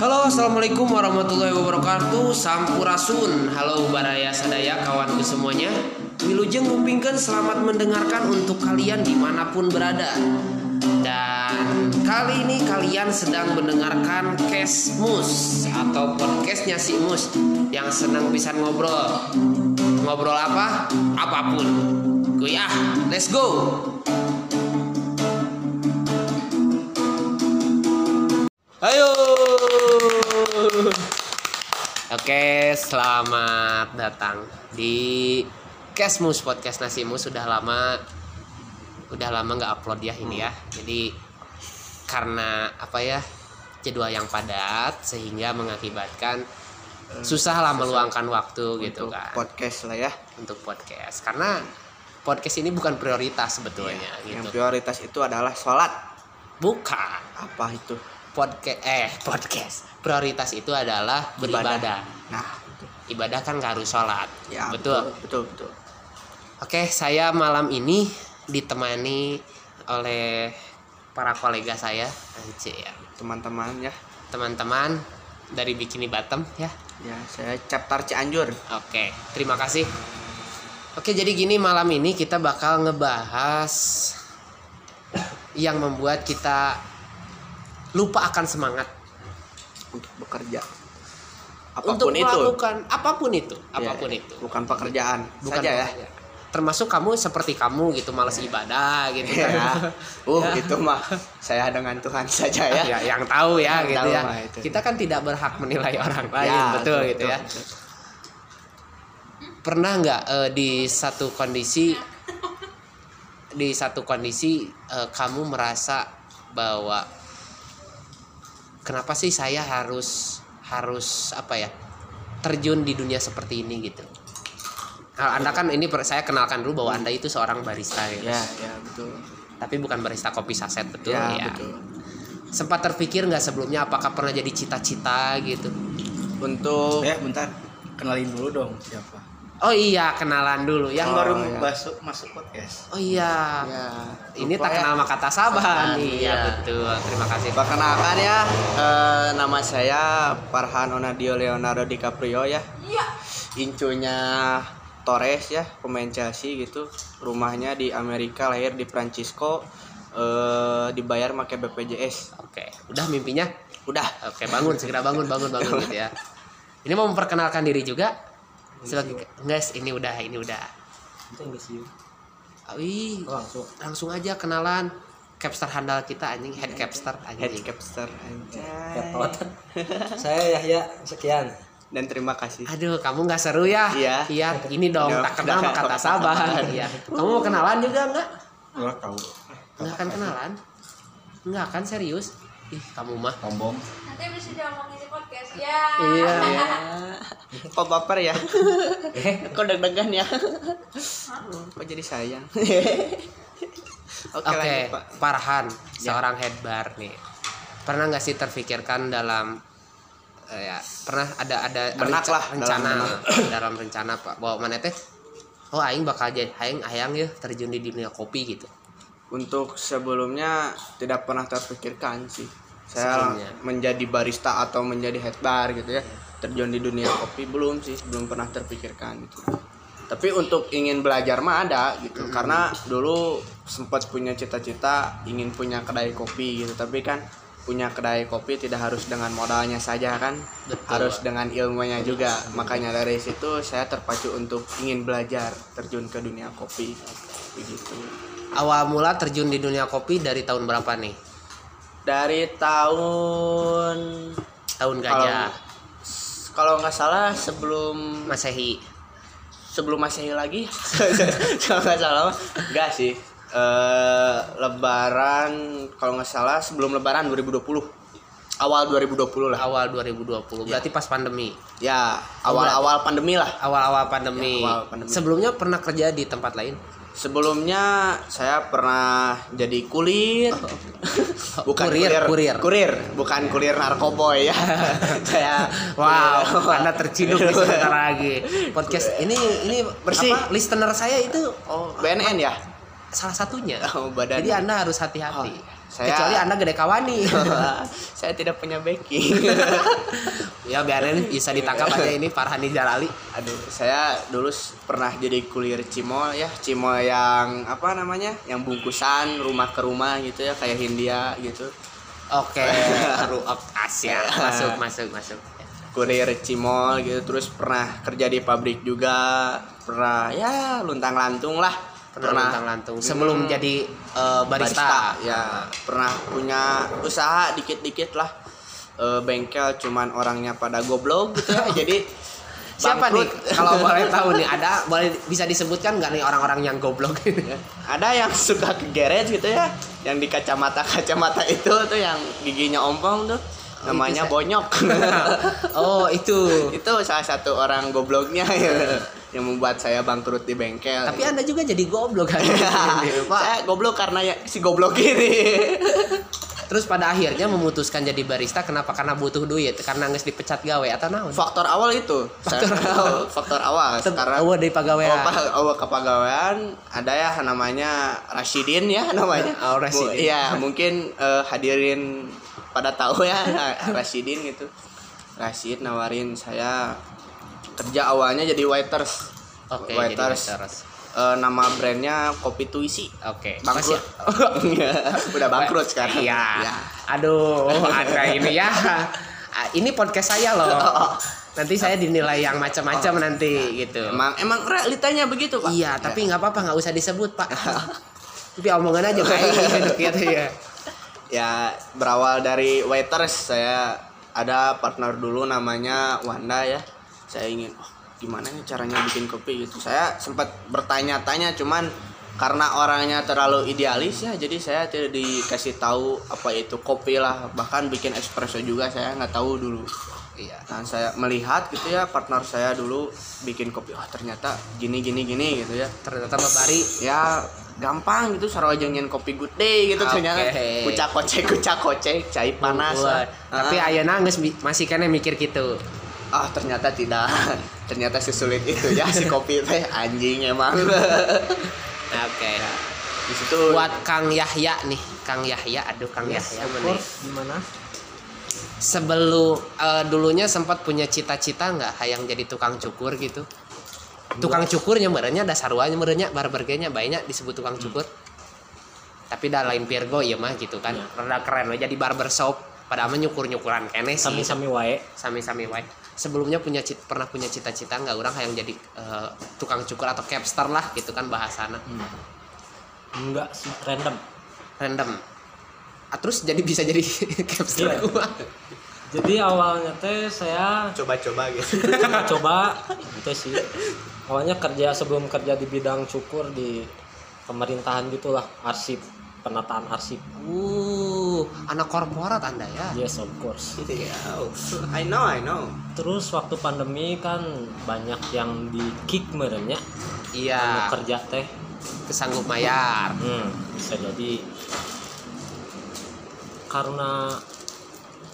Halo assalamualaikum warahmatullahi wabarakatuh. Sampurasun. Halo Baraya Sadaya kawanku semuanya. Wilujeng ngumpingkan selamat mendengarkan untuk kalian di mana pun berada. Dan kali ini kalian sedang mendengarkan Kesmus Atau podcastnya si Mus Yang senang bisa ngobrol. Ngobrol apa? Apa pun. Kuy ah, let's go Ayo. Oke, selamat datang di Kesmus Podcast Nasimu. Sudah lama udah lama nggak upload ya ini ya. Jadi karena apa ya jadwal yang padat sehingga mengakibatkan susah lah meluangkan waktu gitu untuk kan. podcast lah ya. Untuk podcast. Karena podcast ini bukan prioritas sebetulnya yang gitu. prioritas itu adalah sholat. Bukan. Apa itu podcast eh podcast. Prioritas itu adalah beribadah. Nah itu. ibadah kan nggak harus sholat. Ya betul. betul betul oke saya malam ini ditemani oleh para kolega saya. Anci ya. Teman-teman ya. Teman-teman dari Bikini Bottom ya. Ya saya chapter Cianjur. Oke terima kasih. Oke jadi gini malam ini kita bakal ngebahas yang membuat kita lupa akan semangat untuk bekerja. Untuk apa pun itu. melakukan apa pun itu Ya, apa pun itu. Bukan pekerjaan bukan saja ya. pekerjaan. termasuk kamu seperti kamu gitu malas ibadah gitu ya kan. Uh itu mah saya dengan Tuhan saja ya. Ya yang tahu ya Yang gitu tahu ya. mah itu. kita kan tidak berhak menilai orang lain Ya, betul gitu ya. betul. pernah nggak eh, di satu kondisi di satu kondisi eh, kamu merasa bahwa kenapa sih saya harus harus apa ya terjun di dunia seperti ini gitu? Nah, anda kan ini per- saya kenalkan dulu bahwa anda itu seorang barista gitu. ya ya betul. Tapi bukan barista kopi saset betul ya, ya, betul. Sempat terpikir nggak sebelumnya apakah pernah jadi cita-cita gitu? Untuk Eh bentar, kenalin dulu dong siapa. Oh iya kenalan dulu ya Yang Oh, baru iya. masuk masuk podcast. oh iya ya ini tak ya. kenal maka tak sabar Iya. iya betul terima kasih Perkenalkan ya, eh, nama saya Farhan Onadio Leonardo DiCaprio ya. Incunya Torres ya, pemain Chelsea gitu. Rumahnya di Amerika, lahir di Francisco. eh dibayar pakai BPJS. oke udah mimpinya Udah. oke bangun segera bangun bangun bangun gitu ya ini mau memperkenalkan diri juga sebagai guys ini udah ini udah Wih, langsung. langsung aja kenalan capster handal kita anjing head capster Head anjing capster anjay. Ketot. Saya Yahya sekian. Dan terima kasih. Aduh, kamu nggak seru ya? Iya. Iya, ini dong tak kenal udah. maka tak sabar. Iya. Kamu mau kenalan juga nggak? Gua tahu. Nggak akan kenalan? Nggak akan serius? Ih, kamu mah. Tombong. Nanti bisa diomongin di podcast ya. Iya. Kok baper ya? Eh, Kok deg-degan ya? Kok jadi sayang? Oke, Oke, lanjut, Pak. Farhan, Ya. seorang head bar nih. Pernah nggak sih terfikirkan dalam eh, ya, pernah ada ada Benak renca- lah, rencana dalam dalam, rencana Pak bahwa mana teh oh aing bakal jadi aing ayang ya terjun di dunia kopi gitu. Untuk sebelumnya tidak pernah terpikirkan sih. Saya Sebelumnya. menjadi barista atau menjadi head bar gitu ya. Terjun di dunia kopi belum sih, belum pernah terpikirkan gitu. Tapi untuk ingin belajar mah ada gitu. Karena dulu sempat punya cita-cita ingin punya kedai kopi gitu, tapi kan punya kedai kopi tidak harus dengan modalnya saja kan Betul. harus dengan ilmunya juga makanya dari situ saya terpacu untuk ingin belajar terjun ke dunia kopi begitu Awal mula terjun di dunia kopi dari tahun berapa nih? Dari tahun Tahun gajah, kalau nggak salah sebelum Masehi. sebelum masehi lagi kalau nggak salah nggak sih Eh, lebaran kalau nggak salah sebelum lebaran 2020 awal 2020 lah Awal 2020. Berarti pas pandemi. ya awal awal pandemi lah Awal-awal pandemi. Ya, awal pandemi. Sebelumnya pernah kerja di tempat lain? Sebelumnya saya pernah jadi kulir bukan Kurir, kurir. kurir bukan kulir narkoboy ya saya Wow, kulir. Anda terciduk nih sebentar lagi. Podcast ini ini Bersih. apa? Listener saya itu oh BNN ya salah satunya. Oh, badan. Jadi Anda harus hati-hati. Oh, saya- Kecuali Anda gede kawani. saya tidak punya backing Ya biarin bisa ditangkap aja ini Farhani Jalali. aduh saya dulu pernah jadi kulier cimol ya cimol yang apa namanya yang bungkusan rumah ke rumah gitu ya kayak Hindia gitu Oke, Ru of Asia. Masuk, masuk, masuk. kurir cimol gitu terus pernah kerja di pabrik juga pernah ya luntang lantung lah Pernah lantung sebelum Hmm. jadi eh, barista. ya pernah punya usaha dikit-dikit lah Eh, bengkel cuman orangnya pada goblok gitu ya jadi Siapa nih? Kalau boleh tahu nih, ada boleh bisa disebutkan nggak nih orang-orang yang goblok ini? Ya, ada yang suka ke garage gitu ya yang di kacamata kacamata itu tuh yang giginya ompong tuh namanya saya- bonyok oh itu. itu salah satu orang gobloknya ya, yang membuat saya bangkrut di bengkel Tapi anda juga jadi goblok kan? Saya goblok karena ya, si goblok ini Terus pada akhirnya memutuskan jadi barista kenapa? Karena butuh duit, karena nggak dipecat gawe atau naon? faktor awal itu faktor awal faktor awal sekarang Oh, dari pegawaian. Oh, pa- oh, kepegawaian ada ya namanya Rashidin ya namanya. Oh, Rashidin. Bu- Iya, mungkin eh, hadirin pada tahu ya Rashidin gitu. Rashid nawarin saya kerja awalnya jadi waiters. Oke, jadi waiters. waiters. Eh, nama brandnya Kopi Tuisi. Oke. Bangkrut. Masih- Udah bangkrut sekarang. Iya. Ya. Aduh, Anda ini ya. Ah, Ini podcast saya loh. Nanti saya dinilai yang macam-macam nanti gitu. Emang emang realitanya begitu, Pak. Iya, tapi nggak apa-apa, nggak usah disebut, Pak. Tapi omongan aja baik gitu ya. Ya berawal dari waiters saya ada partner dulu namanya Wanda ya. Saya ingin oh, gimana nih caranya bikin kopi? Gitu. Saya sempat bertanya-tanya cuman karena orangnya terlalu idealis ya jadi saya tidak dikasih tahu apa itu kopi lah. Bahkan bikin espresso juga saya nggak tahu dulu. Iya. Nah, saya melihat gitu ya partner saya dulu bikin kopi oh ternyata gini gini gini gitu ya. Ternyata Bari ya gampang gitu sarojeng nyen kopi good day gitu Oke. ternyata kucak kocek kucak kocek cai panas lah. Tapi ayeuna geus bi- masih kena mikir gitu. ah ternyata tidak ternyata sesulit itu ya si kopi teh anjing emang Oke. di situ Buat Kang Yahya nih, Kang Yahya, aduh Kang Yahya mana? gimana Sebelum eh, dulunya sempat punya cita-cita nggak hayang jadi tukang cukur gitu? Tukang cukurnya merenya dasar sarwanya merenya barbergenya banyak disebut tukang cukur. Tapi dah lain Virgo ya mah gitu kan. Rada keren we jadi barbershop. Padahal mah nyukur-nyukuran kene sih. sami-sami wae sami-sami wae. Sebelumnya punya cit- pernah punya cita-cita nggak orang hayang jadi eh, tukang cukur atau capster lah gitu kan bahasana. enggak sih random Random. Ah, terus jadi bisa jadi capster Iya. Jadi awalnya teh saya coba-coba gitu. coba itu sih. Awalnya kerja sebelum kerja di bidang cukur di pemerintahan gitulah arsip penataan arsip. Uh, anak korporat Anda ya. yes of course. Iya. I know I know. Terus waktu pandemi kan banyak yang di kick merenya. Iya, kerja teh. Kesanggup mayar. hmm, bisa jadi. Karena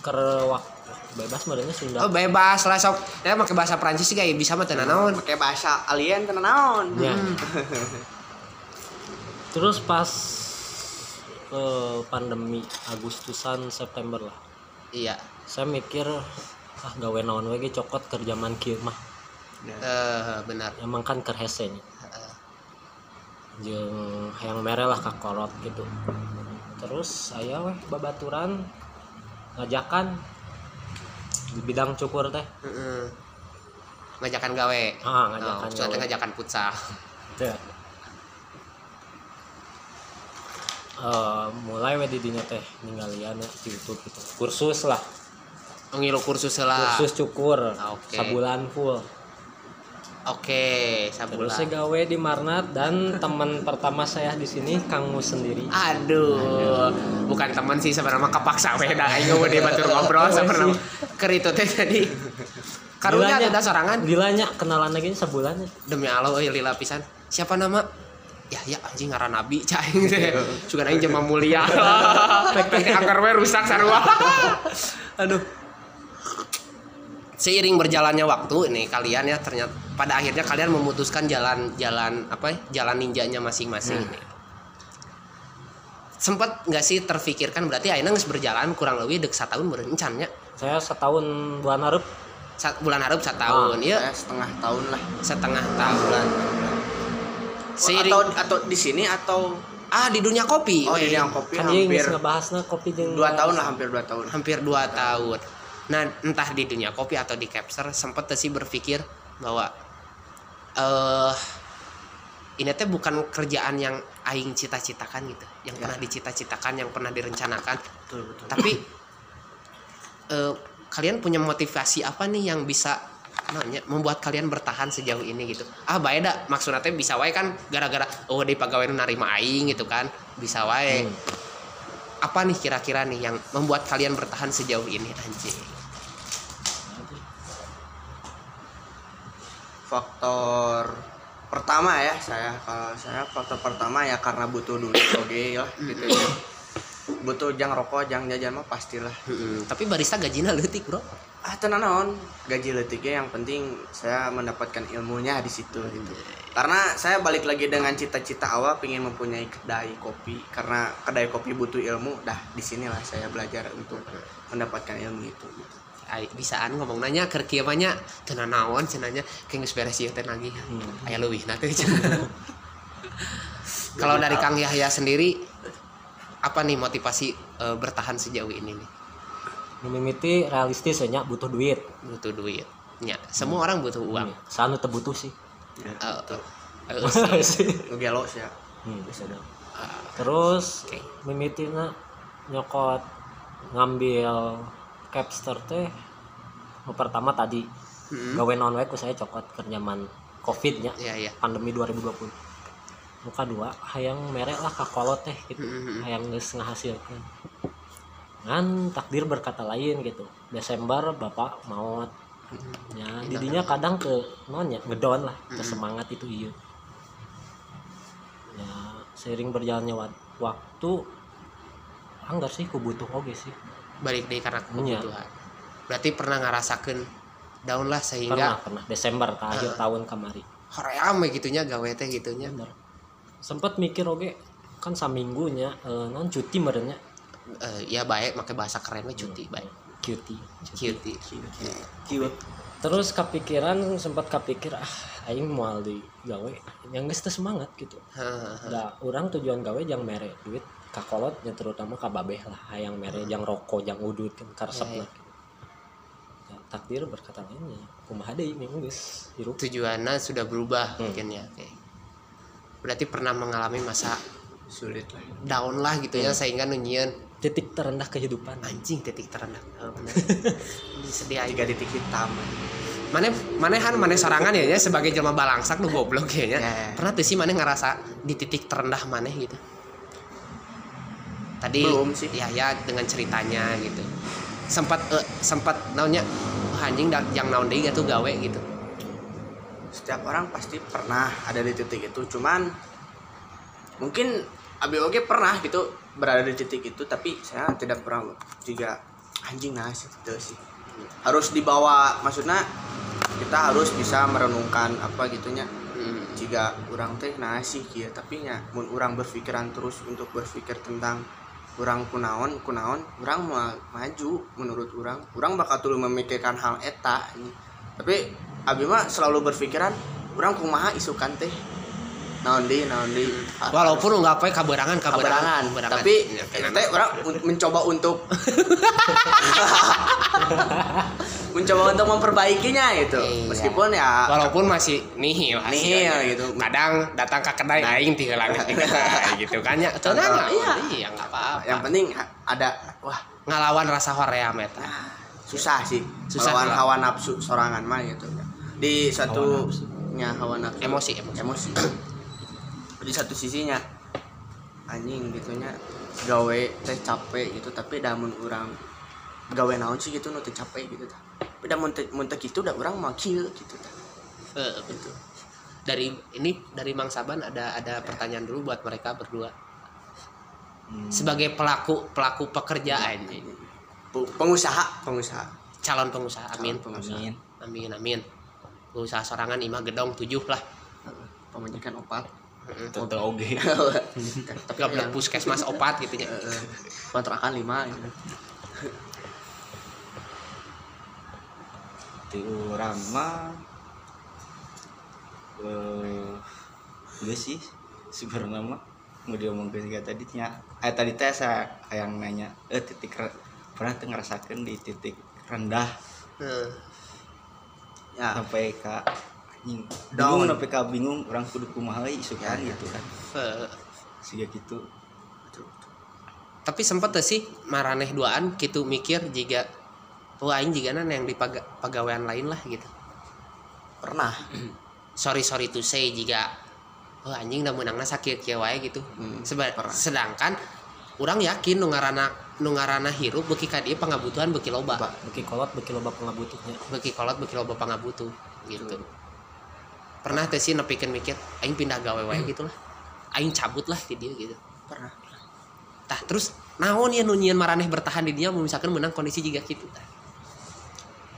ker waktu bebas merenya sudah Oh, bebas lah sok. Ya pakai bahasa Prancis sih kayak bisa mah tenan naon. pakai bahasa alien tenan naon Ya. Terus pas eh, pandemi Agustusan September lah, Iya. saya mikir ah gawe naon we ge cokot kerja man kieu mah. Eh, benar. Emang kan keur hese nya. Jeung hayang mere lah kakolot gitu. Terus saya weh babaturan ngajakan di bidang cukur teh. Heeh. Ngajakan gawe. Ah, ngajakan Oh, gawe. ngajakan futsal. Eh, mulai we di dinya teh ninggalian di YouTube gitu. Kursus lah. Ngilu kursus lah. kursus cukur Oke. sabulan full Oke, terus sabulan. saya gawe di Marnat dan teman pertama saya di sini Kang Mus sendiri Aduh, bukan teman sih sebenarnya kepaksa we dah aing mau batur ngobrol sebenarnya. Keur itu teh tadi. Karunya ada sorangan gilanya kenalan lagi sebulan ya. demi Allah euy lila pisan. Siapa nama? Ya ya anjing ngaran nabi cai teh. Sugan aing jema mulia. Pek angker we rusak sarua. Aduh. Seiring berjalannya waktu nih kalian ya ternyata pada akhirnya kalian memutuskan jalan jalan apa ya? Jalan ninjanya masing-masing nih. sempat nggak sih terfikirkan berarti ayeuna geus berjalan kurang lebih dek satahun berencannya saya setahun bulan harap Sat, bulan harap setahun ya saya setengah tahun lah. Setengah tahun Seiring- atau atau di sini atau? Ah di dunia kopi. Oh di yang kopi kan hampir kopi dua tahun lah hampir dua tahun. Hampir dua tahun nah entah di dunia kopi atau di capster sempat sih berpikir bahwa eh ini teh bukan kerjaan yang aing cita-citakan gitu yang pernah dicita-citakan yang pernah direncanakan. Betul betul. Tapi eh, kalian punya motivasi apa nih yang bisa namanya membuat kalian bertahan sejauh ini gitu? Ah bae da maksudnya teh bisa wae kan gara-gara oh di pegawai narima aing gitu kan bisa wae. Hmm. apa nih kira-kira nih yang membuat kalian bertahan sejauh ini anjing faktor pertama ya saya. Kalau saya faktor pertama ya karena butuh duit oke lah gitu ya. Butuh jang rokok jang jajan mah pastilah. Tapi barista gajinya leutik bro. Ah tenan naon. Gaji letiknya yang penting saya mendapatkan ilmunya di situ gitu. Karena saya balik lagi dengan cita-cita awal pengen mempunyai kedai kopi. Karena kedai kopi butuh ilmu dah di sinilah saya belajar untuk mendapatkan ilmu itu gitu. Bisaan ngomong nanya ke kieu mah nya tenan naon cenanya kayak geus beres ieu teh lagi aya leuwih na teh cenah. kalau dari Kang Yahya sendiri apa nih motivasi eh, bertahan sejauh ini nih? Mimiti realistis nya butuh duit. Butuh duit. Ya semua orang butuh uang. Hmm. Sana teu butuh sih. Ya, Eh, betul. eh, sih. Ya. Hmm, bisa dong. Terus mimitina nyokot ngambil capster teh pertama tadi. Mm-mm. gawe non ku saya cokot ke nyaman covid nya ya ya pandemi 2020 muka dua hayang merek lah kakolot teh gitu. Mm-mm. hayang geus ngahasilkeun. Ngan takdir berkata lain gitu. Desember bapak maut. Ya didinya kadang ke nonnya ngedon lah ke semangat itu iya ya seiring berjalannya wa- waktu anggar sih ku butuh oge sih balik deh karena Iya. kebutuhan. Berarti pernah ngerasakan down lah pernah sehingga pernah Desember ke akhir tahun kemari. Hoream gitunya gawe teh gitunya. Bener. Sempet mikir oge kan saminggunya eh, non cuti merenya Eh, ya baik pakai bahasa keren mah cuti baik. Cuti cuti. Kiwet. terus kepikiran sempat kepikir ah aing mau di gawe. Yang geus teu semangat gitu. Heeh. da orang tujuan gawe jang mere duit kakolot ya terutama ka babeh lah hayang mere jang rokok jang udut kan karesep Ya, ya. lah ya, takdir berkata lainnya kumaha deui memang geus hirup tujuannya sudah berubah Hmm. mungkin ya oke berarti pernah mengalami masa Sulit lah. down lah gitu ya Hmm. sehingga nunyian titik terendah kehidupan anjing titik terendah oh, sedih aja Tiga titik hitam. mana manehan mana sorangan ya ya sebagai jelma balangsak lu goblok ya, ya. Ya. pernah tuh sih mana ngerasa di titik terendah mana gitu tadi Belum sih. ya ya dengan ceritanya gitu sempat eh, sempat naonnya "Wah, anjing yang naon deui tuh gawe gitu Setiap orang pasti pernah ada di titik itu. Cuman mungkin ABOG pernah gitu berada di titik itu tapi saya tidak pernah juga anjing nah gitu sih. Harus dibawa maksudnya kita harus bisa merenungkan apa gitunya Hmm. jika orang teh sih kieu tapi nya mun orang berpikiran terus untuk berpikir tentang orang kunaon kunaon orang mau maju menurut orang orang bakal dulu memikirkan hal eta ini tapi abi mah selalu berpikiran orang kumaha isukan teh? Naon deui naon Ha- walaupun nggak apa kaberangan kaberangan. Tapi Ya, teh orang mencoba untuk mencoba untuk memperbaikinya gitu. Iya. meskipun ya walaupun masih nihil Nihil gitu. kadang datang ke kedai aing tinggal langit gitu kan ya. Tenang Iya. iya nggak apa-apa. Yang penting ada wah. Ngelawan rasa hoream eta susah sih Susah melawan lah. hawa nafsu sorangan mah gitu. Di satu nya hawa nafsu. Emosi, emosi. emosi. Di satu sisinya. Anjing gitunya gawe teh capek gitu tapi damun orang gawe naon sih gitu nu teh capek gitu tah tapi damun teh mun teh gitu udah orang mau kill gitu tah Eh, betul. Dari ini dari Mang Saban ada ada pertanyaan dulu buat mereka berdua. Sebagai pelaku pelaku pekerjaan ini, pengusaha pengusaha calon pengusaha. Amin. pengusaha Amin amin. Pengusaha sorangan imah gedong tujuh lah. pemajikan opat Tentu oge. tapi gak bener puskesmas opat gitu ya Eh, kontrakan lima gitu. Ti urang mah eh iya sih sebenarnya mah mau diomongin juga tadi nya eh tadi teh saya yang nanya eh titik pernah tuh ngerasakan di titik rendah Heeh. ya sampai anjing Down. bingung sampai ke bingung orang kudu kumaha euy isukan gitu kan Heeh. sehingga gitu tapi sempet tuh sih maraneh duaan gitu mikir jika oh aing jika yang di paga- pegawaian lain lah gitu. Pernah? Sorry sorry to say jika oh anjing udah menangnya sakit kieu wae gitu. Hmm, Seba- pernah. sedangkan orang yakin nu ngaranna nu ngaranna hirup beuki ka dieu pangabutuhan beuki loba. Ba. Beki kolot beki loba pengabutuhnya. beuki kolot beuki loba pangabutuh gitu. Pernah teh sih nepikeun mikir aing pindah gawe wae gitu lah aing cabut lah di dia gitu. Pernah tah terus naon ya nu nyieun maraneh bertahan di dia misalkan menang kondisi jika gitu tah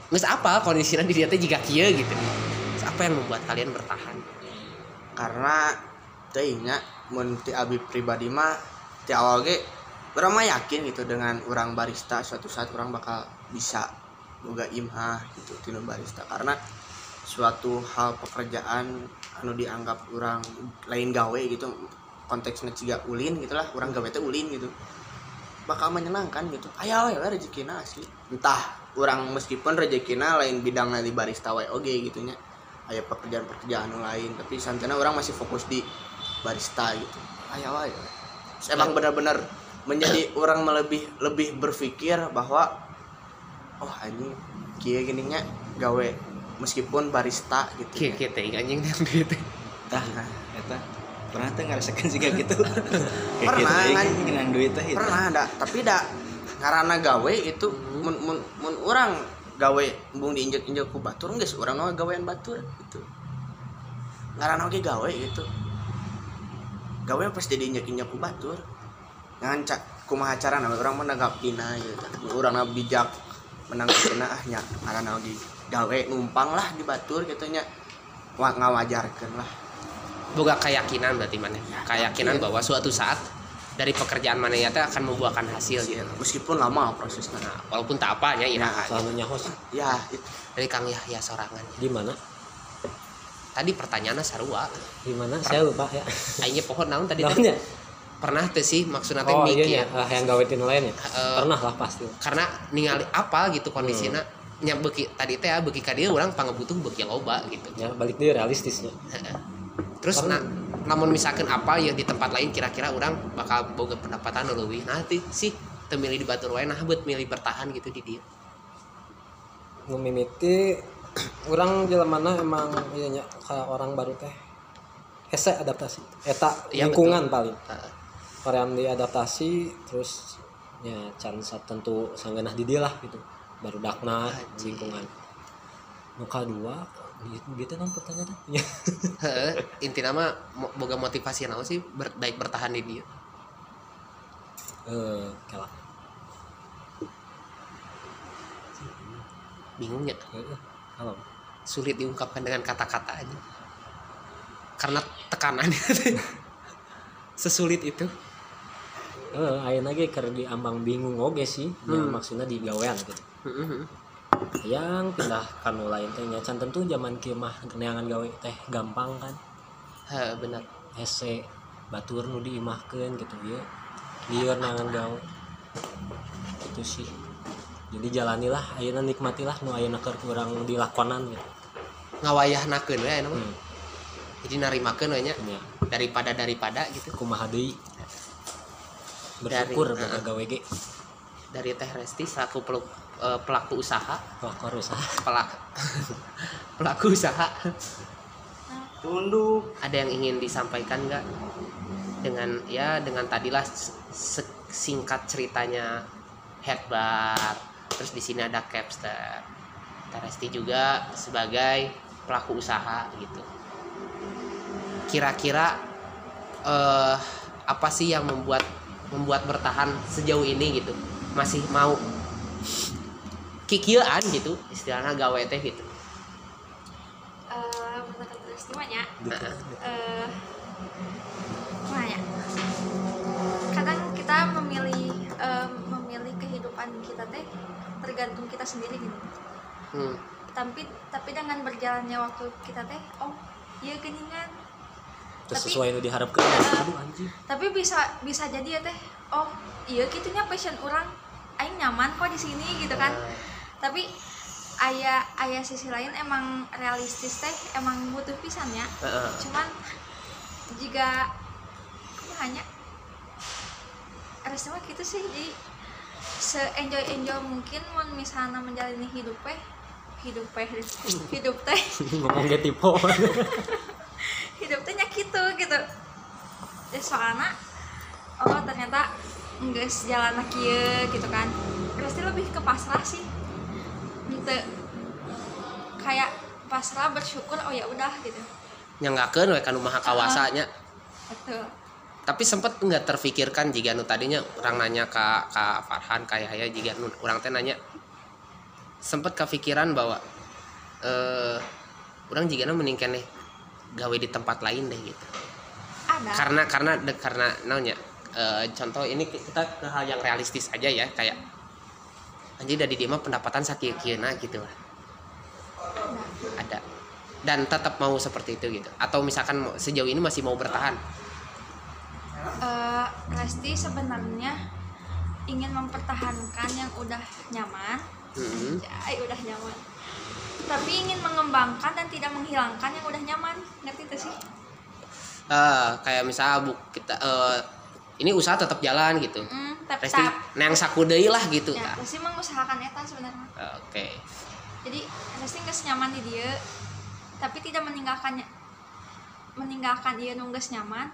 Nges apa kondisinya di dia teh jika kieu gitu? Terus apa yang membuat kalian bertahan? Karena teuing nya mun ti abi pribadi mah ti awal ge urang mah yakin gitu dengan orang barista suatu saat orang bakal bisa boga imah gitu tinu barista. Karena suatu hal pekerjaan anu dianggap orang lain gawe gitu konteksnya ciga ulin gitulah orang gawe teh ulin gitu bakal menyenangkan gitu. Ayo ya rezekina asli. Entah orang meskipun rezekina lain bidangnya di barista wae oge gitu nya aya pekerjaan-pekerjaan lain tapi santana orang masih fokus di barista gitu. Ayo ayo emang benar-benar menjadi orang lebih lebih berpikir bahwa oh ini kia gininya gawe meskipun barista gitu kieu kieu teh anjing yang di teh. Tah eta. Pernah tuh ngerasakan juga gitu? Kayak Pernah, gitu, kan? duit teh gitu. pernah ada tapi dak karena gawe itu mun mun mun orang gawe bung diinjek-injek ku batur geus urang mah gawean batur gitu. Ngaranna oge gawe gitu. Gawe pasti diinjek-injek ku batur. Jangan cak kumaha cara nama orang menanggapina gitu orang bijak menanggapina ah nya ngaranna oge gawe numpang lah di batur gitu nya. Wa ngawajarkeun lah. Boga keyakinan berarti mana keyakinan yakin. bahwa suatu saat dari pekerjaan mana ya teh akan membuahkan hasil gitu meskipun lama prosesnya nah, walaupun tak apa ya iraha Selalu nyahos ya itu dari Kang Yahya sorangan di mana? tadi pertanyaannya sarua Di mana? Saya lupa ya. aingnya pohon naon tadi Namanya? pernah teh sih maksudnya teh Oh mikir iya ya, ah, yang gawe tinu lain ya. Eh, Pernah lah pasti. karena ningali apa gitu kondisinya nya beki tadi teh beki ka dieu urang pangabutuh beki loba gitu Ya balik dia realistisnya. terus Karena- na- namun misalkan apa ya di tempat lain kira-kira orang bakal boga pendapatan leuwih nanti sih teu milih di batur wae nah buat milih bertahan gitu di dia. Memimiti orang jelemana emang iya nya orang baru teh hese adaptasi eta Iya, lingkungan betul. paling. Heeh. Korean diadaptasi terus ya can tentu sanggenah di dia lah gitu. Baru dakna lingkungan. Muka dua gitu gitu kan pertanyaan ya Heeh, inti nama boga motivasi naon sih ber, baik bertahan di dia? Eh kalah bingungnya Eh, kalau sulit diungkapkan dengan kata-kata aja. Karena tekanannya sesulit itu. Eh ayeuna ge keur diambang bingung oge sih ya, Hmm. maksudnya di gawean gitu. Heeh. Yang pindah kanu lain teh nya can tentu zaman kieu mah neangan gawe teh gampang kan? Heeh, benar. Hese batur nu diimahkeun gitu ya lieur neangan gawe. Itu sih. Jadi jalanilah ayeuna nikmatilah nu ayeuna keur kurang dilakonan gitu. Ngawayahnakeun we aya mah. Hmm. jadi narimakeun we nya. Ya daripada daripada gitu. Kumaha deui? Bersyukur Dari- boga gawe ge. Dari Teh Resti selaku pelu- eh, pelaku usaha. Pelakor usaha. Pelaku pelaku usaha. Tunduk. Ada yang ingin disampaikan nggak? Dengan ya dengan tadilah singkat ceritanya headbar terus di sini ada capster. Teresti juga sebagai pelaku usaha gitu. Kira-kira eh apa sih yang membuat membuat bertahan sejauh ini gitu? Masih mau kikilan gitu istilahnya gawe teh gitu. Uh, terus uh, uh, kadang kita memilih uh, memilih kehidupan kita teh tergantung kita sendiri gitu. Hmm. tapi tapi dengan berjalannya waktu kita teh oh iya geningan sesuai yang diharapkan. uh, tapi bisa bisa jadi ya teh oh iya kitunya passion orang aing nyaman kok di sini gitu kan. Uh tapi ayah ayah sisi lain emang realistis teh emang butuh pisan ya. Heeh. cuman jika hanya mah gitu sih jadi se enjoy enjoy mungkin mun misalnya menjalani hidup teh hidup teh hidup teh. Ngomong gak tipe. Hidup teh nya gitu gitu. Ya soalnya oh ternyata enggak sejalan kieu gitu kan. Pasti lebih ke pasrah sih ente kayak pasrah bersyukur oh ya udah gitu. Nyanggakeun we kanu maha kawasanya. Betul. Tapi sempat nggak terfikirkan jika nu tadinya orang nanya ke ke Farhan kayak ya jika nu orang teh nanya. Sempat kepikiran bahwa eh orang jika meningkat nih gawe di tempat lain deh gitu. Ada. Karena karena de- karena nanya eh, contoh ini kita ke hal yang realistis aja ya kayak anjir dari dia mah pendapatan sakit kieu gitu. Lah ada. Dan tetap mau seperti itu gitu. Atau misalkan sejauh ini masih mau bertahan? Eh, Resti sebenarnya ingin mempertahankan yang udah nyaman. Mm-mm. Jai, udah nyaman. Tapi ingin mengembangkan dan tidak menghilangkan yang udah nyaman. Ngerti tuh sih? Eh, kayak misalnya bu kita eh, ini usaha tetap jalan gitu. Hmm, tap tap. nang sakudeui lah gitu ya tah. Resti mengusahakan eta sebenarnya. Oke. Jadi Resti nggak nyaman di dia tapi tidak meninggalkannya meninggalkan dia nunggas nyaman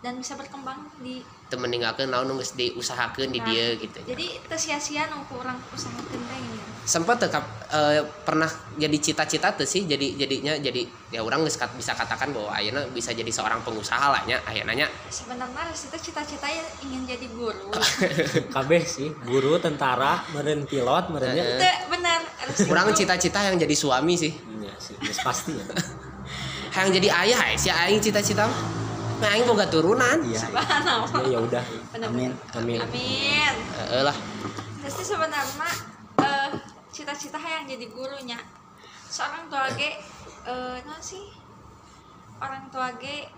dan bisa berkembang di teu meninggalkeun naon nu geus diusahakeun di Nah, dia gitu. jadi teu sia-sia nu kurang usahakeun teh gitu sempat tekap eh, pernah jadi cita-cita tuh sih jadi jadinya jadi ya orang geus kat- bisa katakan bahwa ayeuna bisa jadi seorang pengusaha lah nya ayeuna nya. Sebenarnya Resti teh cita-citanya ingin jadi guru. Kabeh sih guru tentara meren pilot. Teu, bener Resti orang cita-cita yang jadi suami sih. Ya sih geus pasti ya. Yang jadi ayah ya si aing cita-cita mah Nah, aing boga turunan iya Subhanallah. ya ya udah Amin. amin Amin. Heeh lah Resti sebenarnya eh, cita-cita yang jadi gurunya. Seorang tua ge eh naon sih? Orang tua ge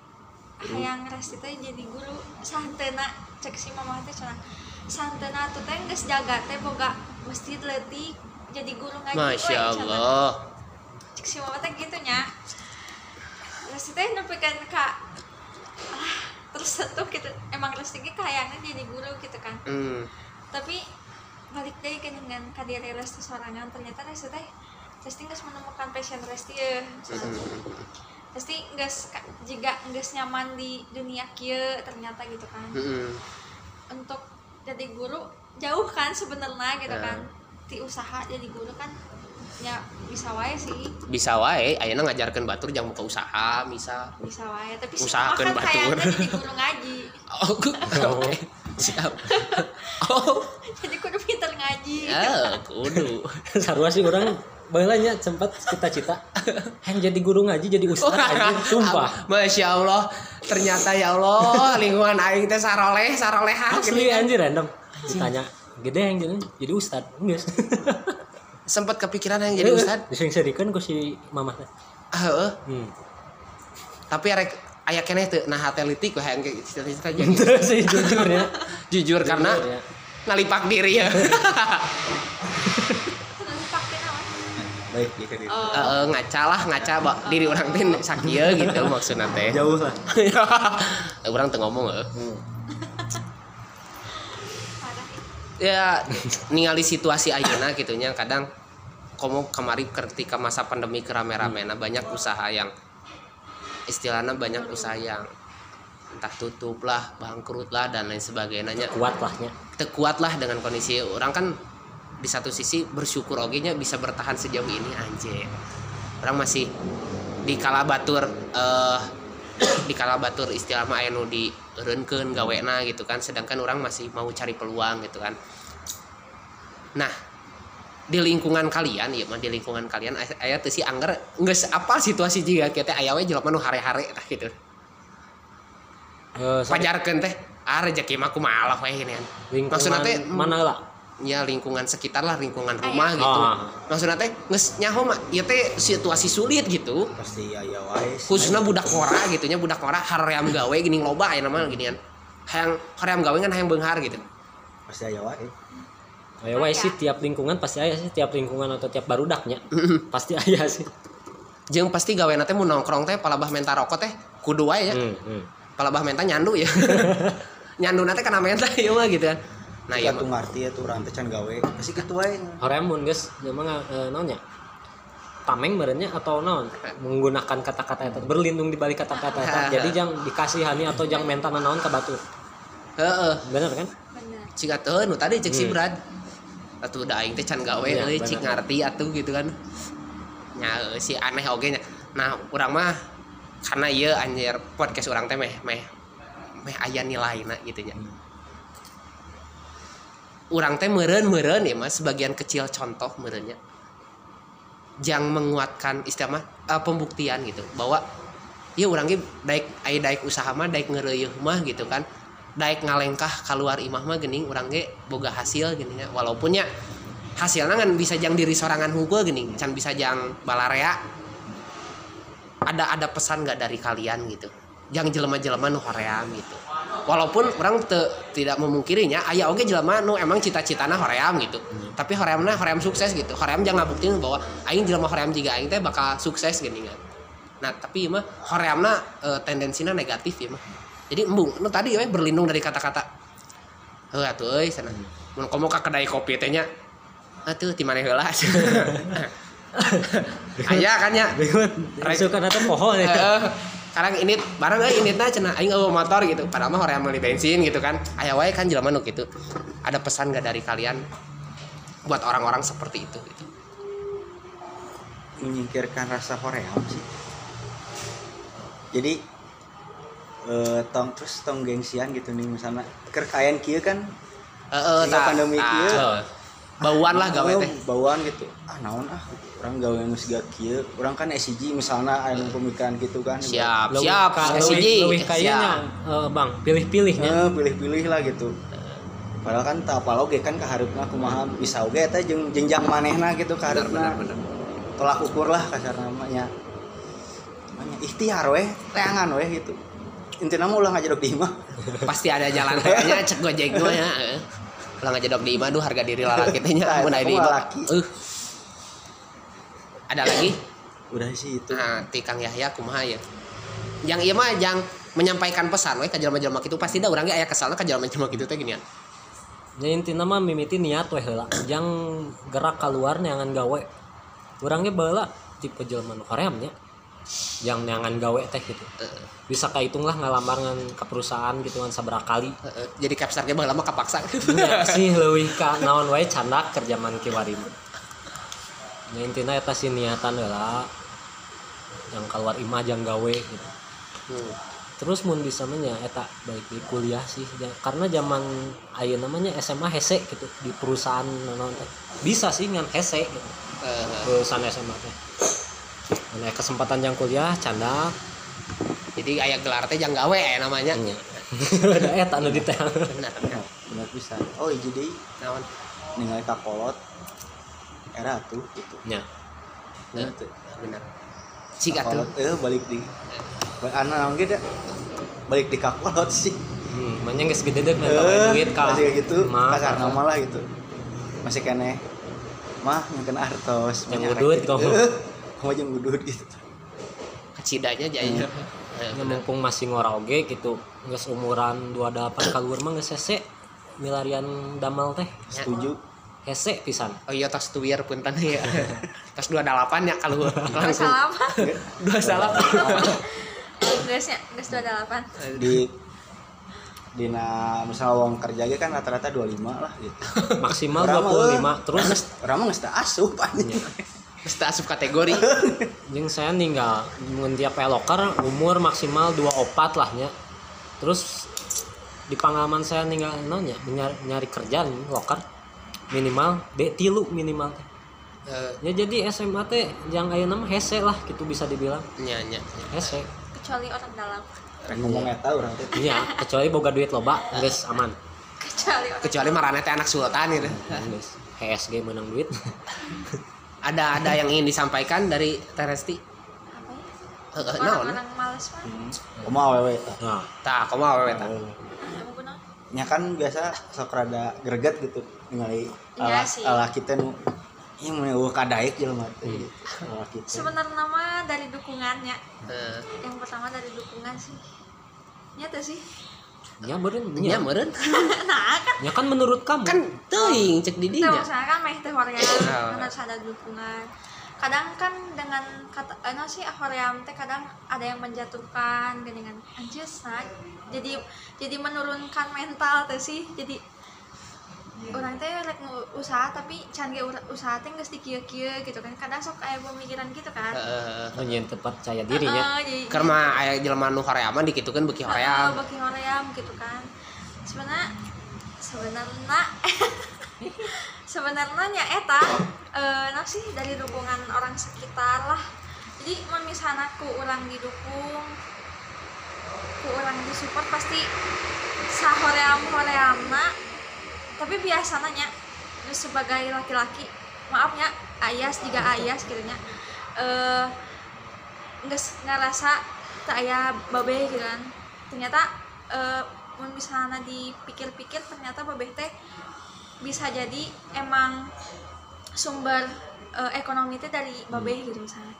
hayang Resti teh jadi guru santena cek si mama teh cenah. Santena tuh teh geus jaga teh boga mesti leutik jadi guru ngaji. masya. Allah Cek si mama teh gitu nya. Resti teh nepikeun ka ah, terus tuh gitu emang Resti ge kayaknya jadi guru gitu kan hmm. tapi balik deh ke dengan kadiri Resti sorangan ternyata Resti teh Resti nggak menemukan passion Resti ya Resti nggak jika nggak nyaman di dunia kia ternyata gitu kan Mm-mm. untuk jadi guru jauh kan sebenarnya gitu Ya. kan di usaha jadi guru kan ya bisa wae sih. Bisa wae ayeuna ngajarkeun batur jangan buka usaha bisa bisa wae tapi Usahakeun kan batur. kayaknya jadi guru ngaji. Oh oke siap. Oh. Jadi kudu pinter ngaji. Ya kudu. Sarua sih orang bailanya sempat cita-cita. Yang jadi guru ngaji jadi ustaz anjing sumpah. Masya Allah Ternyata ya Allah Lingkungan aing teh saroleh Saroleha asli anjir random. Ditanya gede yang jadi jadi ustad enggak Sempat kepikiran yang jadi ustad disering-seringkan ku si mama. Ah, heeh. hmm. Tapi arek aya keneh teu nah hate litik we hayang ge cita-cita jadi terus sih jujur ya jujur karena ya. ngalipak diri ya baik gitu gitu. Oh, Heeh, ngaca lah ngaca bak diri orang teh sakieu gitu maksudna teh jauh lah orang teu ngomong heuh. parah ya ningali situasi ayeuna gitunya kadang komo kemari ketika masa pandemi kerame-ramena banyak usaha yang istilahnya banyak usaha yang entah tutup lah bangkrut lah dan lain sebagainya kuat lahnya kuat lah dengan kondisi orang kan di satu sisi bersyukur oge nya bisa bertahan sejauh ini anjir orang masih di kala batur eh di kala batur istilah mah aya nu dieureunkeun gawena gitu kan sedangkan orang masih mau cari peluang gitu kan. Nah di lingkungan kalian ya mah di lingkungan kalian aya- aya teu si angger geus apa situasi jiga kita aya we jelema nu hare-hare tah gitu Eh, sorry, pajarkeun teh ah rezeki mah kumaha we ini kan. Teh mana lah ya lingkungan sekitar lah lingkungan rumah gitu. Ah. maksudnya teh nges nyaho mah ieu teh situasi sulit gitu. Pasti aya wae sih. khususnya budak kora gitu nya budak kora haream gawe gini loba aya nama ginian hayang haream gawe kan hayang beunghar gitu. Pasti aya wae. Aya wae sih tiap lingkungan pasti aya sih tiap lingkungan atau tiap barudaknya. pasti aya sih. jeung pasti gawe teh mun nongkrong teh palabah menta rokok teh kudu wae ya. Hmm, hmm. palabah menta nyandu ya. Nyandu nanti kena menta ya mah gitu kan nah iya Gatu ngarti ya tuh rantai can gawe pasti gitu wae Hoream mun geus jeung mah eh, naon nya? Tameng merenya atau naon? Menggunakan kata-kata eta berlindung di balik kata-kata eta. Jadi jangan dikasihani atau jangan mentana naon ka batu. heeh Bener kan? cik atuh nu tadi cek si Hmm. Brad atuh da aing teh can gawe euy cik ngarti atuh gitu kan nya euy, si aneh oge nya nah urang mah karena ieu anjir podcast urang teh meh meh meh aya nilaina gitu nya urang teh meureun meureun ya mas. Sebagian kecil contoh meureunnya. Jang menguatkan istilah eh, pembuktian gitu. Bahwa ya urang ge daek aya daek usaha mah daek ngeureueuh mah gitu kan. Daek ngalengkah keluar imah mah gening urang ge boga hasil gini ya walaupun ya hasilnya kan bisa jang diri sorangan hukul gini can bisa jang balarea ada ada pesan nggak dari kalian gitu jang jelema-jelema nu hoream gitu. Walaupun orang te- tidak memungkirinya aya oge jelema nu emang cita-citana hoream gitu. Tapi horeamna hoream sukses gitu. Hoream jangan ngabuktiin bahwa aing jelema hoream juga aing teh bakal sukses gini kan. Nah tapi ieu mah horeamna eh, tendensinya negatif ya mah. Jadi embung nu tadi we berlindung dari kata-kata heuh atuh euy sana. Mun komo ka kedai kopi teh nya atuh ti maneh heula. Aya kan ya Bingung. Suka nate pohon ya. Sekarang ini barang ini teh cenah aing eueuh motor gitu. Padahal mah hoream meuli bensin gitu kan. Aya wae kan jelema nu gitu. Ada pesan gak dari kalian buat orang-orang seperti itu gitu? Menyingkirkan rasa hoream sih. Jadi eh, tong terus tong gengsian gitu nih misalnya. Kerkayan kieu kan? Heeh Sehingga pandemi kieu. bauan lah gawe Oh, teh. bauan gitu. Ah naon ah orang gawe geus gak kieu. Orang kan SCG misalnya aya nu pemikiran gitu kan. Siap Leuwih siap ka- SCG leuwih kayaknya siap. eh, Bang, pilih-pilihnya. Eh, pilih-pilih lah gitu. Padahal kan tak apa oge kan kaharupna kumaha bisa oge eta jeung jenjang manehna gitu kaharupna. tolak ukur lah kasar namanya. Namanya ikhtiar weh teangan weh gitu. Intinya mau ulah ngajedok di imah. Pasti ada jalan tengahnya cek gojek gue ya eh. ulah ngajadok di imah duh harga diri lalaki teh nya mun aya di imah. uh. Ada lagi udah sih itu nah ti Kang Yahya kumaha ya yang ieu mah yang menyampaikan pesan we ka jelema-jelema kitu pasti da urang ge aya kesalna ka jelema-jelema kitu teh ginian Ya intinya mah mimiti niat weh heula. Jang gerak keluar neangan gawe. Urangnya baheula tipe jelema nu hoream nya. Yang neangan gawe teh gitu. Bisa kahitung lah ngalamar ngan ke perusahaan gitu kan sabaraha kali. Heeh, jadi ge baheula mah kapaksa Ya sih leuwih ka naon wae candak kerja man kiwari mah. Ya intinya eta sih niatan heula. Yang keluar imah jang gawe gitu. Hmm. terus mun bisa menya eta baik di kuliah sih. Ja- karena zaman ayo namanya SMA hese gitu di perusahaan teh. Bisa sih ngan hese gitu. Eh, perusahaan SMA teh. Nah, kesempatan yang kuliah candak jadi aya gelar teh jang gawe aya namanya. Nya ada eta nu di teh. Benar bisa oh iya jadi naon? Ningali kakolot era tuh gitu. Nya Nah, Gitu. benar. Atuh kakolot eh balik di anak naon da balik di kakolot sih. Hmm, manya geus gede deh eh duit ka masih gitu kasar ka- nama lah gitu. Masih kene. Mah nyangkeun artos Yang udut, gitu. kamu. Kamu jeung udut gitu kecidanya jaya Eh, Ya, mumpung masih ngora oge gitu geus umuran 28 kaluar mah geus hese milarian damel teh. Setuju hese pisan Oh iya tos tuwir punten ya. tos 28 ya kalau Gak langsung salah apa? dua salah. Gasnya, gas 28 di dina misalnya uang kerja ge kan rata-rata 25 lah gitu maksimal Orang mah, 25 terus orang mah geus teu asup anjing Terus tak asup kategori. yang saya ninggal mun tiap loker umur maksimal 24 lah nya terus di pengalaman saya ninggal nanya nyari, nyari kerjaan loker minimal D tilu minimal. Eh, ya jadi SMA teh yang aya nama hese lah gitu bisa dibilang. Nya nya. hese. Kecuali orang dalam. Rek ngomong eta urang teh. Iya kecuali boga duit loba geus aman. Kecuali orang kecuali marane teh anak sultan gitu Geus. HSG menang duit. Ada ada yang ingin disampaikan dari Teresti? Apa ya? Heeh, naon? orang-orang males mah. Kamu awewe nah. Tah kumaha awewe nya kan biasa sok rada greget gitu ningali Iya ala, sih. ala kita nu ini mau eueuh kadaek jelema teh. Ala kita. Sebenarnya nama dari dukungannya. Heeh. yang pertama dari dukungan sih. Nyata sih. Nya beureun nya. Nya meureun. Nah kan. Nya kan menurut kamu. Kan teuing cek di dinya. Misalnya kan meh teh hoream kan harus ada dukungan. Kadang kan dengan kata eh, no sih hoream teh kadang ada yang menjatuhkan dengan anjus nah jadi jadi menurunkan mental teh sih. Jadi orang teh rek nu- usaha tapi can usaha teh geus dikieu-kieu gitu kan. Kadang sok aya pemikiran gitu kan. Heeh. nyen tempat percaya dirinya Heeh, jadi- karena aya jelema nu horeaman dikitukeun Heeh, hoream bagi hoream gitu kan. Sebenarnya sebenarnya sebenarnya nya eta eh nah sih dari dukungan orang sekitar lah. Jadi misalnya ku orang didukung ku orang disupport pasti sa hoream horeamna tapi biasanya nya lu sebagai laki-laki maafnya ayas jika ayas gitu nya eh nggak ngerasa tak aya babe gitu kan. Ternyata eh misalnya dipikir-pikir ternyata babe teh bisa jadi emang sumber eh, ekonomi teh dari babe gitu misalnya.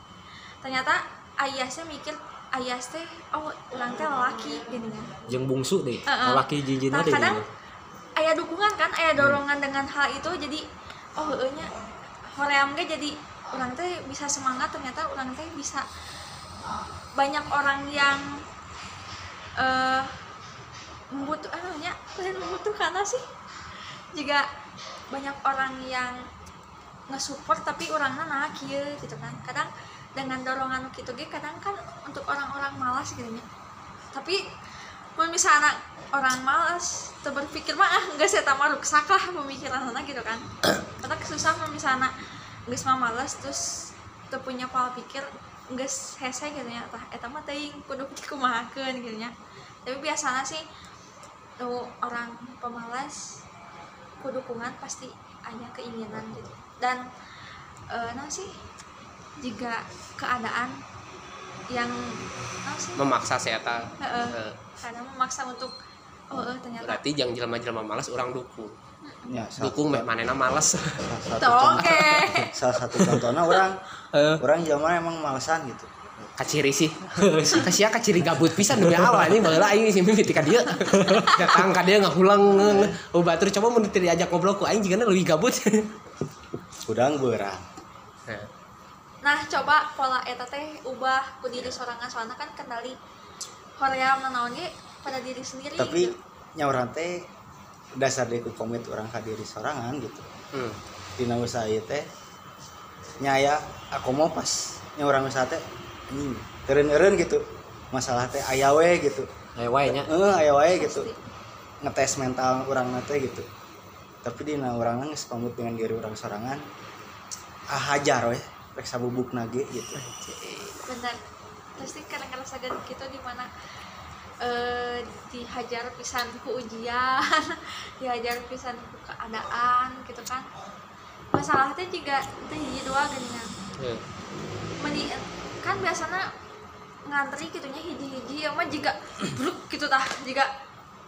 Ternyata ayasnya mikir ayas teh oh orang teh lelaki gini kan jeung bungsu deh Heeh. laki jinjina nah kadang gitu. ayah dukungan kan ayah dorongan dengan hal itu jadi oh nya hoream ge jadi orang teh bisa semangat ternyata orang teh bisa banyak orang yang eh membutuh anunya bukan membutuhkan sih juga banyak orang yang nge-support tapi orangnya nah kieu gitu kan kadang dengan dorongan gitu ge kadang kan untuk orang-orang malas gitu nya tapi mun misalnya orang malas tuh berpikir mah ah nggak saya tambah ruksak lah pemikiran sana gitu kan. Karena susah mun misalnya nggak mah malas terus tuh punya pola pikir nggak hese gitu ya. Tah eta mah teuing kudu dikumahakeun gitu nya tapi biasanya sih tuh orang pemalas ku dukungan pasti ada keinginan gitu. Dan eh nah sih jika keadaan yang sih? Memaksa saya ta Heeh. Heeh. karena memaksa untuk oh eh, ternyata berarti jang jelema-jelema malas orang dukung ya salah, dukung meh manena malas. salah satu contoh. oke. Salah satu contohnya orang Heeh. orang zaman emang malesan gitu. Kaciri sih. Kasia kaciri gabut pisan demi awal ini baheula aing sih mimpi ka dieu datang ka dieu ngahulang oh batur coba mun teu diajak ngobrol ku aing jigana leuwih gabut. Udang berang nah coba pola eta teh ubah ku diri sorangan soalnya kan kendali hoream nanaon ge pada diri sendiri tapi gitu. nyawaran teh dasar deku komit orang ka diri sorangan gitu. Hmm. dina usaha ieu teh nyaya aku mau pas nyawaran usaha teh anjing eureun-eureun gitu. Masalah teh aya we gitu. Eh wae nya. Heeh aya wae gitu. Ngetes mental orang teh gitu. Tapi dina orang geus pamit dengan diri orang sorangan ah hajar we rek sabubuk nage gitu bener pasti kadang ngerasa gitu gitu di mana eh dihajar pisan ku ujian dihajar pisan ku keadaan gitu kan masalahnya juga teh hiji dua kan Heeh. Meni, kan biasanya ngantri gitunya hiji-hiji ya mah juga bruk gitu tah juga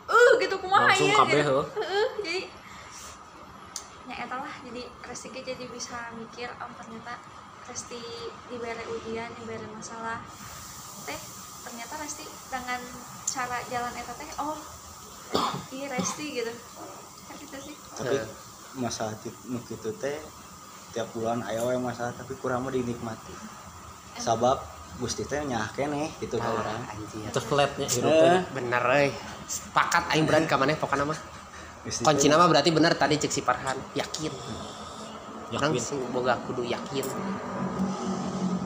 uh gitu kumaha Langsung ya kabeh, gitu. heuh. Heuh, jadi ya eta lah jadi ge jadi bisa mikir oh ternyata Resti diberi ujian diberi masalah. Teh ternyata Resti dengan cara jalan eta teh oh iya Resti gitu. Kan gitu sih. Tapi Heeh. masalah nu kitu teh tiap bulan aya we masalah tapi kurang mah dinikmati. Sabab Gusti teh nyah keneh gitu ka urang anjir teu flatnya hirup Eh, bener euy. Sepakat aing berani ka maneh mah. Kunci nama berarti bener tadi cek si Farhan. Yakin orang boga kudu yakin.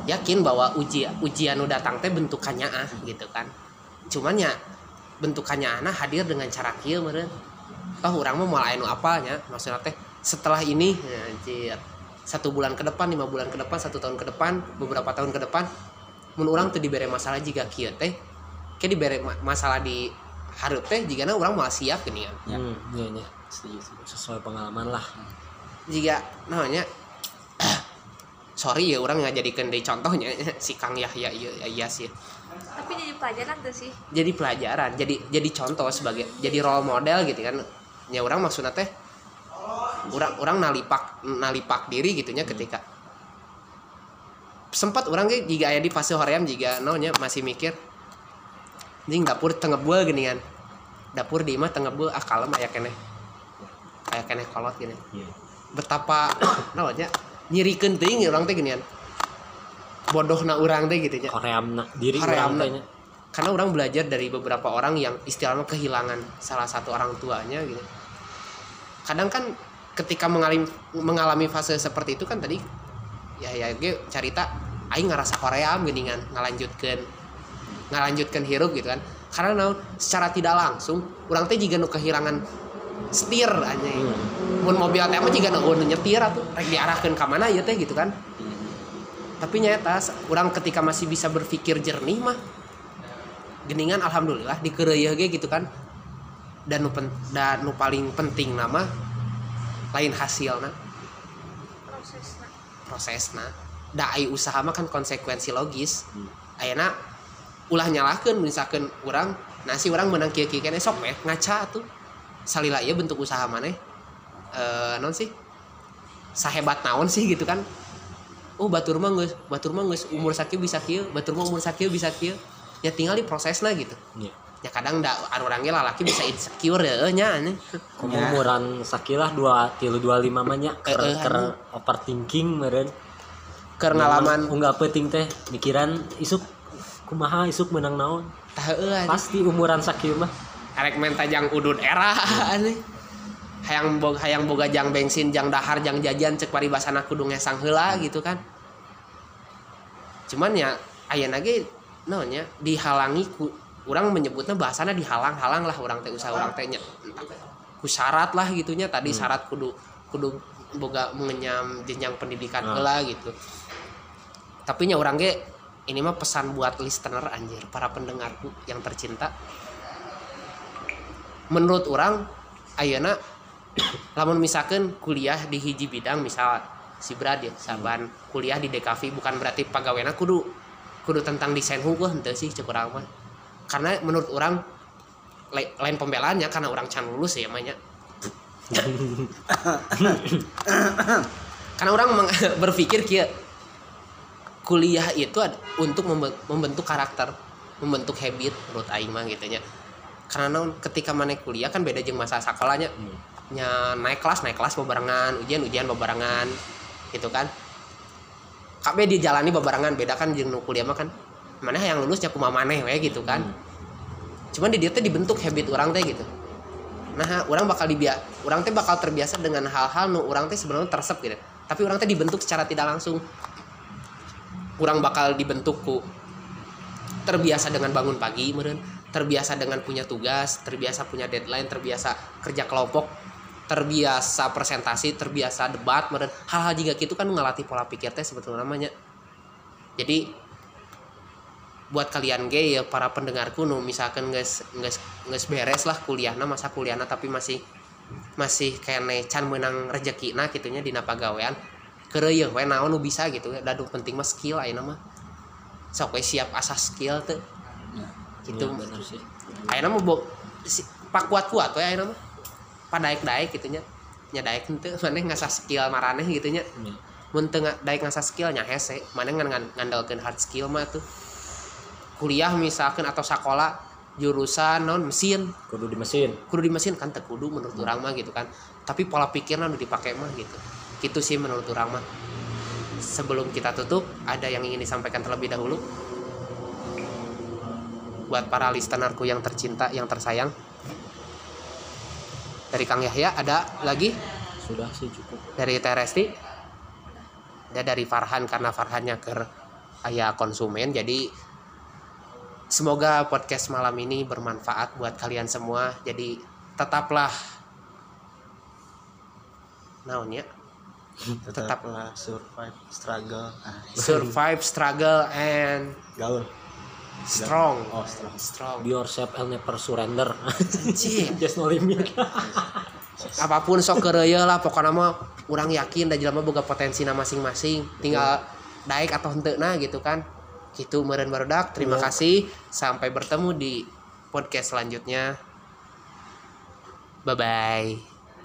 Yakin bahwa uji ujian nu datang teh bentukannya ah gitu kan. Cuman ya bentukannya ana hadir dengan cara kieu meureun. Toh urang mah nu apa nya maksudna teh setelah ini ya, anjir. Satu bulan ke depan lima bulan ke depan satu tahun ke depan beberapa tahun ke depan mun urang teu dibere masalah jika kieu teh. Kayak dibere ma- masalah di harap teh jika orang mau siap gini kan Ya. hmm, iya, iya. setuju. sesuai pengalaman lah jika namanya sorry ya orang nggak jadikan dari contohnya si Kang Yahya iya iya sih. Tapi jadi pelajaran tuh sih. Jadi pelajaran jadi jadi contoh sebagai jadi role model gitu kan. Ya orang maksudnya teh orang orang nalipak nalipak diri gitunya ketika sempat orang ge jika aya di fase hoream jika naonnya masih mikir anjing dapur tengebul gini kan. Dapur di imah tengebul ah kalem aya keneh. Aya keneh kolot gini. Iya. Betapa naonnya nyirikeun teuing orang teh ginian bodohna urang teh gitu nya. Koreamna diri orang tanya karena orang belajar dari beberapa orang yang istilahnya kehilangan salah satu orang tuanya gitu kadang kan ketika mengalami mengalami fase seperti itu kan tadi ya ya gue cerita aing ngerasa koream gini kan ngalanjutkan ngalanjutkan hirup gitu kan. Karena secara tidak langsung orang teh juga nu kehilangan setir aja mun mobil teh mah juga nu nyetir atuh. Rek diarahkeun ka mana ya teh gitu kan. Tapi nyata orang ketika masih bisa berpikir jernih mah geningan alhamdulillah di ge gitu kan. Dan nu pen- dan nu paling penting nama lain hasilna. Prosesnya prosesna. Da ai usaha mah kan konsekuensi logis. Ayeuna ulah nyalahkeun misalkan urang nasi urang menang kieu kieu keneh sok we ngaca tuh salila ieu bentuk usaha maneh. Eh non sih? Sahebat naon sih gitu kan? Oh batur mah geus batur mah geus umur sakieu bisa kieu batur mah umur sakieu bisa kieu. Ya tinggal di prosesna gitu. Iya. ya kadang da anu urang ge lalaki bisa insecure ya nya aneh. umuran sakilah dua tilu dua lima ker, Eh, eh, ker anu. overthinking meren keur ngalaman. enggak penting teh mikiran isuk kumaha isuk menang naon. Pasti umuran sakieu mah Arek menta jang udun era aneh. Hayang boga hayang boga jang bensin, jang dahar, jang jajan cek paribasana kudu ngesang heula gitu kan. Cuman ya ayeuna ge naonnya dihalangi ku urang menyebutnya bahasana dihalang-halang lah orang teh usaha orang teh nya entah ku syarat lah gitunya tadi syarat kudu kudu boga mengenyam jenjang pendidikan Ah. heula gitu. Tapi nya orang ge ini mah pesan buat listener anjir, para pendengarku yang tercinta menurut orang ayeuna lamun misalkan kuliah di hiji bidang misal si Brad ya saban kuliah di DKV bukan berarti pegawainya kudu kudu tentang desain hukum henteu sih cek urang mah. Karena menurut orang lai- lain pembelaannya karena orang can lulus ya namanya karena orang berpikir kia kuliah itu untuk membe- membentuk karakter membentuk habit menurut aing mah gitu nya karena ketika mana kuliah kan beda jeung masa sekolahnya. Nya naik kelas naik kelas bebarengan ujian ujian bebarengan gitu kan. KB dijalani bebarengan beda kan jeung nu kuliah mah kan. Mana yang lulus nya kumaha maneh we gitu kan. Cuman di dia teh dibentuk habit orang teh gitu. Nah orang bakal dibiak orang teh bakal terbiasa dengan hal-hal nu orang teh sebenarnya tersep gitu. Tapi orang teh dibentuk secara tidak langsung. Orang bakal dibentuk ku terbiasa dengan bangun pagi meren terbiasa dengan punya tugas terbiasa punya deadline terbiasa kerja kelompok terbiasa presentasi terbiasa debat meren hal-hal juga gitu kan ngelatih pola pikir teh sebetulnya namanya. Jadi buat kalian gay ya para pendengarku nu misalkan nges nges nges beres lah kuliahna masa kuliahna tapi masih masih kene can menang rezeki nah gitunya dina pagawean kereuyeung we naon bisa gitu ya dadu penting mah skill ayeuna mah. Sok siap asas skill tuh gitu Iya, bener sih. Ayeuna mah bo si, pak kuat kuat we ayeuna mah. Padaek daek gitunya nya. Daek henteu maneh ngasah skill maraneh gitunya mun teu nga- daek ngasah skill nya hese. Maneh ngan ngan- ngandalkeun hard skill mah tuh. Kuliah misalkan atau sekolah jurusan non mesin. Kudu di mesin. Kudu di mesin kan teu kudu menurut orang mah gitu kan. Tapi pola pikirnya udah dipakai mah gitu. Gitu sih menurut orang mah. Sebelum kita tutup ada yang ingin disampaikan terlebih dahulu buat para listenerku yang tercinta yang tersayang. Dari Kang Yahya ada lagi? Sudah sih cukup. Dari Teresti? Ada dari Farhan karena Farhannya ke ayah konsumen. Jadi semoga podcast malam ini bermanfaat buat kalian semua. Jadi tetaplah naonnya tetaplah survive struggle. Survive struggle and gaul strong. Oh strong. Strong. Be yourself and never surrender. Just no limit. Apa pun sok kereya lah pokoknya mah orang yakin dan jelema boga potensi masing-masing. Tinggal daik atau henteu nah gitu kan. Gitu meren barudak. Terima kasih. Sampai bertemu di podcast selanjutnya. Bye bye